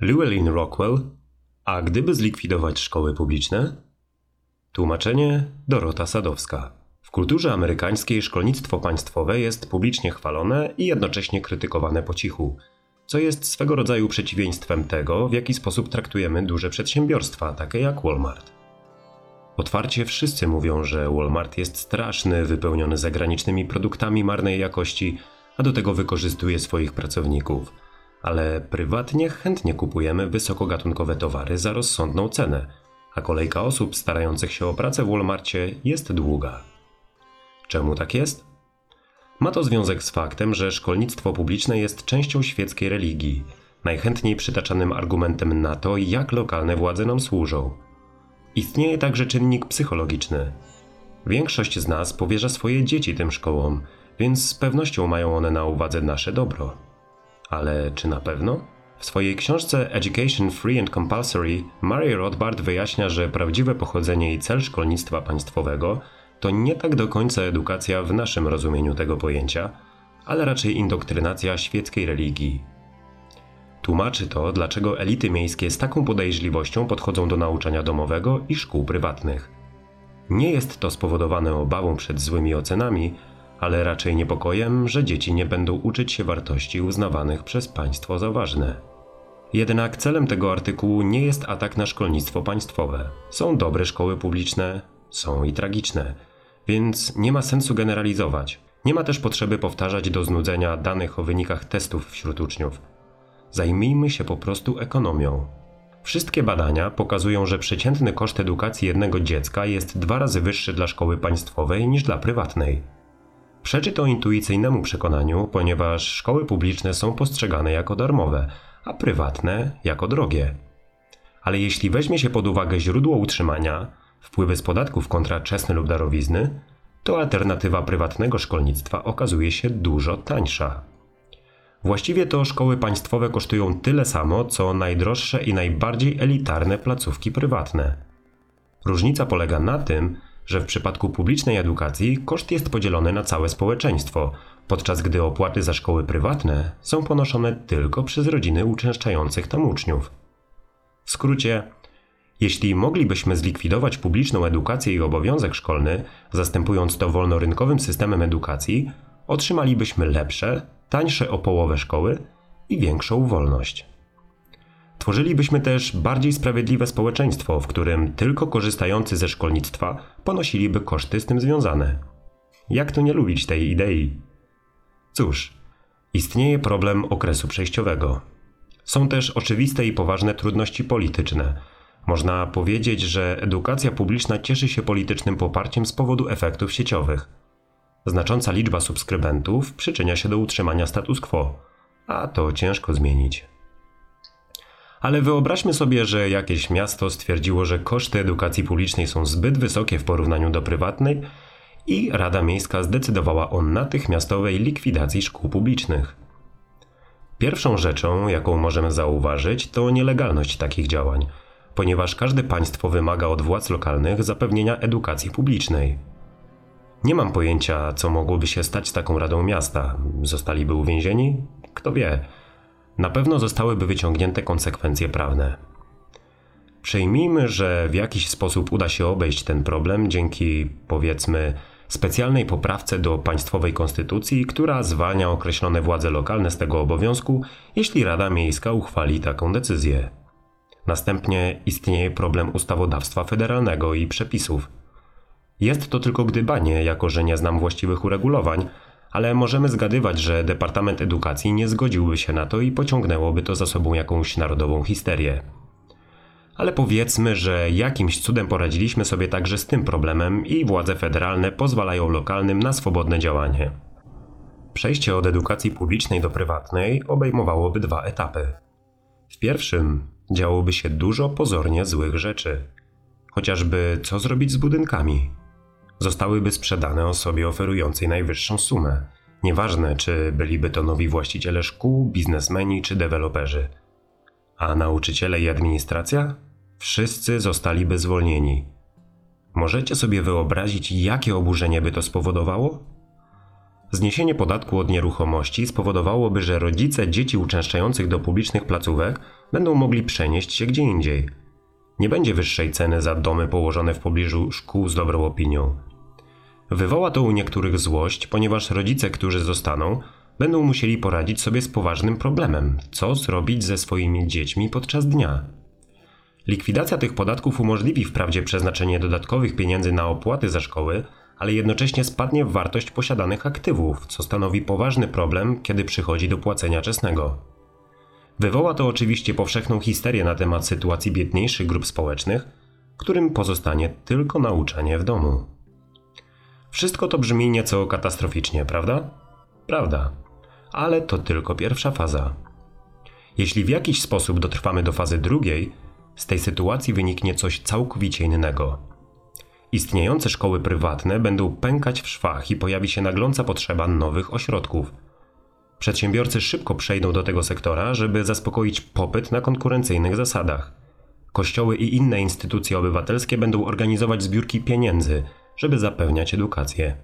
Llewellyn Rockwell, a gdyby zlikwidować szkoły publiczne? Tłumaczenie Dorota Sadowska. W kulturze amerykańskiej szkolnictwo państwowe jest publicznie chwalone i jednocześnie krytykowane po cichu, co jest swego rodzaju przeciwieństwem tego, w jaki sposób traktujemy duże przedsiębiorstwa, takie jak Walmart. Otwarcie wszyscy mówią, że Walmart jest straszny, wypełniony zagranicznymi produktami marnej jakości, a do tego wykorzystuje swoich pracowników. Ale prywatnie chętnie kupujemy wysokogatunkowe towary za rozsądną cenę, a kolejka osób starających się o pracę w Walmarcie jest długa. Czemu tak jest? Ma to związek z faktem, że szkolnictwo publiczne jest częścią świeckiej religii, najchętniej przytaczanym argumentem na to, jak lokalne władze nam służą. Istnieje także czynnik psychologiczny. Większość z nas powierza swoje dzieci tym szkołom, więc z pewnością mają one na uwadze nasze dobro. Ale czy na pewno? W swojej książce Education Free and Compulsory Mary Rothbard wyjaśnia, że prawdziwe pochodzenie i cel szkolnictwa państwowego to nie tak do końca edukacja w naszym rozumieniu tego pojęcia, ale raczej indoktrynacja świeckiej religii. Tłumaczy to, dlaczego elity miejskie z taką podejrzliwością podchodzą do nauczania domowego i szkół prywatnych. Nie jest to spowodowane obawą przed złymi ocenami, ale raczej niepokojem, że dzieci nie będą uczyć się wartości uznawanych przez państwo za ważne. Jednak celem tego artykułu nie jest atak na szkolnictwo państwowe. Są dobre szkoły publiczne, są i tragiczne, więc nie ma sensu generalizować. Nie ma też potrzeby powtarzać do znudzenia danych o wynikach testów wśród uczniów. Zajmijmy się po prostu ekonomią. Wszystkie badania pokazują, że przeciętny koszt edukacji jednego dziecka jest dwa razy wyższy dla szkoły państwowej niż dla prywatnej. Przeczy to intuicyjnemu przekonaniu, ponieważ szkoły publiczne są postrzegane jako darmowe, a prywatne jako drogie. Ale jeśli weźmie się pod uwagę źródło utrzymania, wpływy z podatków kontra lub darowizny, to alternatywa prywatnego szkolnictwa okazuje się dużo tańsza. Właściwie to szkoły państwowe kosztują tyle samo, co najdroższe i najbardziej elitarne placówki prywatne. Różnica polega na tym, że w przypadku publicznej edukacji koszt jest podzielony na całe społeczeństwo, podczas gdy opłaty za szkoły prywatne są ponoszone tylko przez rodziny uczęszczających tam uczniów. W skrócie, jeśli moglibyśmy zlikwidować publiczną edukację i obowiązek szkolny, zastępując to wolnorynkowym systemem edukacji, otrzymalibyśmy lepsze, tańsze o połowę szkoły i większą wolność. Tworzylibyśmy też bardziej sprawiedliwe społeczeństwo, w którym tylko korzystający ze szkolnictwa ponosiliby koszty z tym związane. Jak to nie lubić tej idei? Cóż, istnieje problem okresu przejściowego. Są też oczywiste i poważne trudności polityczne. Można powiedzieć, że edukacja publiczna cieszy się politycznym poparciem z powodu efektów sieciowych. Znacząca liczba subskrybentów przyczynia się do utrzymania status quo, a to ciężko zmienić. Ale wyobraźmy sobie, że jakieś miasto stwierdziło, że koszty edukacji publicznej są zbyt wysokie w porównaniu do prywatnej i Rada Miejska zdecydowała o natychmiastowej likwidacji szkół publicznych. Pierwszą rzeczą, jaką możemy zauważyć, to nielegalność takich działań, ponieważ każde państwo wymaga od władz lokalnych zapewnienia edukacji publicznej. Nie mam pojęcia, co mogłoby się stać z taką radą miasta. Zostaliby uwięzieni? Kto wie. Na pewno zostałyby wyciągnięte konsekwencje prawne. Przejmijmy, że w jakiś sposób uda się obejść ten problem dzięki, powiedzmy, specjalnej poprawce do państwowej konstytucji, która zwalnia określone władze lokalne z tego obowiązku, jeśli Rada Miejska uchwali taką decyzję. Następnie istnieje problem ustawodawstwa federalnego i przepisów. Jest to tylko gdybanie, jako że nie znam właściwych uregulowań, ale możemy zgadywać, że Departament Edukacji nie zgodziłby się na to i pociągnęłoby to za sobą jakąś narodową histerię. Ale powiedzmy, że jakimś cudem poradziliśmy sobie także z tym problemem i władze federalne pozwalają lokalnym na swobodne działanie. Przejście od edukacji publicznej do prywatnej obejmowałoby dwa etapy. W pierwszym działoby się dużo pozornie złych rzeczy. Chociażby co zrobić z budynkami? Zostałyby sprzedane osobie oferującej najwyższą sumę. Nieważne, czy byliby to nowi właściciele szkół, biznesmeni czy deweloperzy. A nauczyciele i administracja? Wszyscy zostaliby zwolnieni. Możecie sobie wyobrazić, jakie oburzenie by to spowodowało? Zniesienie podatku od nieruchomości spowodowałoby, że rodzice dzieci uczęszczających do publicznych placówek będą mogli przenieść się gdzie indziej. Nie będzie wyższej ceny za domy położone w pobliżu szkół z dobrą opinią. Wywoła to u niektórych złość, ponieważ rodzice, którzy zostaną, będą musieli poradzić sobie z poważnym problemem co zrobić ze swoimi dziećmi podczas dnia. Likwidacja tych podatków umożliwi wprawdzie przeznaczenie dodatkowych pieniędzy na opłaty za szkoły, ale jednocześnie spadnie wartość posiadanych aktywów, co stanowi poważny problem, kiedy przychodzi do płacenia czesnego. Wywoła to oczywiście powszechną histerię na temat sytuacji biedniejszych grup społecznych, którym pozostanie tylko nauczanie w domu. Wszystko to brzmi nieco katastroficznie, prawda? Prawda. Ale to tylko pierwsza faza. Jeśli w jakiś sposób dotrwamy do fazy drugiej, z tej sytuacji wyniknie coś całkowicie innego. Istniejące szkoły prywatne będą pękać w szwach i pojawi się nagląca potrzeba nowych ośrodków. Przedsiębiorcy szybko przejdą do tego sektora, żeby zaspokoić popyt na konkurencyjnych zasadach. Kościoły i inne instytucje obywatelskie będą organizować zbiórki pieniędzy, żeby zapewniać edukację.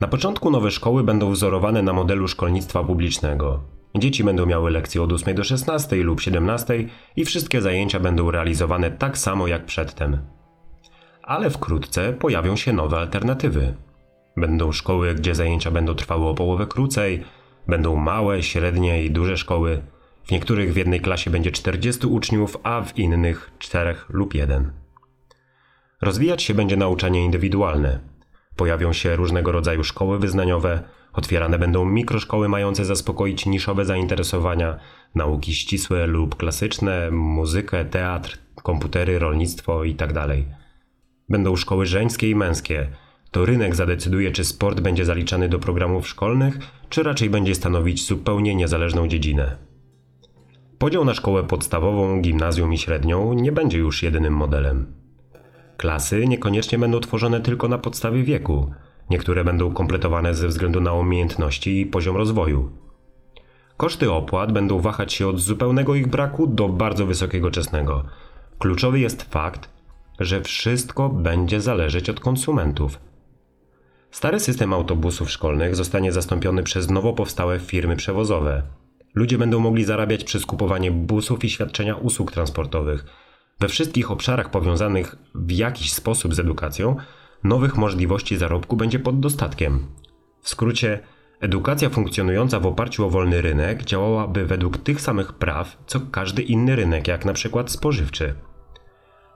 Na początku nowe szkoły będą wzorowane na modelu szkolnictwa publicznego. Dzieci będą miały lekcje od 8 do 16 lub 17 i wszystkie zajęcia będą realizowane tak samo jak przedtem. Ale wkrótce pojawią się nowe alternatywy. Będą szkoły, gdzie zajęcia będą trwały o połowę krócej, będą małe, średnie i duże szkoły. W niektórych w jednej klasie będzie 40 uczniów, a w innych 4 lub 1. Rozwijać się będzie nauczanie indywidualne. Pojawią się różnego rodzaju szkoły wyznaniowe, otwierane będą mikroszkoły mające zaspokoić niszowe zainteresowania, nauki ścisłe lub klasyczne, muzykę, teatr, komputery, rolnictwo itd. Będą szkoły żeńskie i męskie. To rynek zadecyduje, czy sport będzie zaliczany do programów szkolnych, czy raczej będzie stanowić zupełnie niezależną dziedzinę. Podział na szkołę podstawową, gimnazjum i średnią nie będzie już jedynym modelem. Klasy niekoniecznie będą tworzone tylko na podstawie wieku. Niektóre będą kompletowane ze względu na umiejętności i poziom rozwoju. Koszty opłat będą wahać się od zupełnego ich braku do bardzo wysokiego czesnego. Kluczowy jest fakt, że wszystko będzie zależeć od konsumentów. Stary system autobusów szkolnych zostanie zastąpiony przez nowo powstałe firmy przewozowe. Ludzie będą mogli zarabiać przez kupowanie busów i świadczenia usług transportowych. We wszystkich obszarach powiązanych w jakiś sposób z edukacją, nowych możliwości zarobku będzie pod dostatkiem. W skrócie, edukacja funkcjonująca w oparciu o wolny rynek działałaby według tych samych praw, co każdy inny rynek, jak na przykład spożywczy.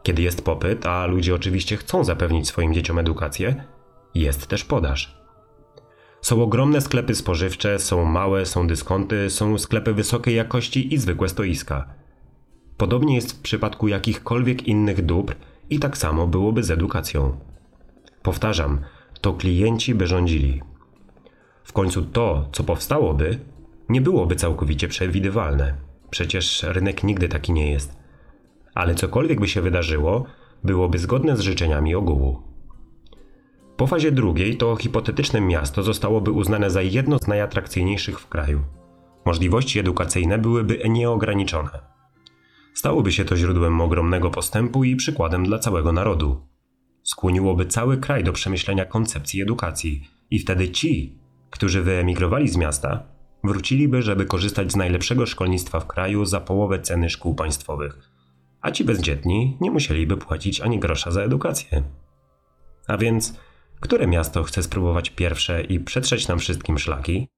Kiedy jest popyt, a ludzie oczywiście chcą zapewnić swoim dzieciom edukację, jest też podaż. Są ogromne sklepy spożywcze, są małe, są dyskonty, są sklepy wysokiej jakości i zwykłe stoiska. Podobnie jest w przypadku jakichkolwiek innych dóbr i tak samo byłoby z edukacją. Powtarzam, to klienci by rządzili. W końcu to, co powstałoby, nie byłoby całkowicie przewidywalne. Przecież rynek nigdy taki nie jest. Ale cokolwiek by się wydarzyło, byłoby zgodne z życzeniami ogółu. Po fazie drugiej to hipotetyczne miasto zostałoby uznane za jedno z najatrakcyjniejszych w kraju. Możliwości edukacyjne byłyby nieograniczone. Stałoby się to źródłem ogromnego postępu i przykładem dla całego narodu. Skłoniłoby cały kraj do przemyślenia koncepcji edukacji, i wtedy ci, którzy wyemigrowali z miasta, wróciliby, żeby korzystać z najlepszego szkolnictwa w kraju za połowę ceny szkół państwowych, a ci bezdzietni nie musieliby płacić ani grosza za edukację. A więc, które miasto chce spróbować pierwsze i przetrzeć nam wszystkim szlaki?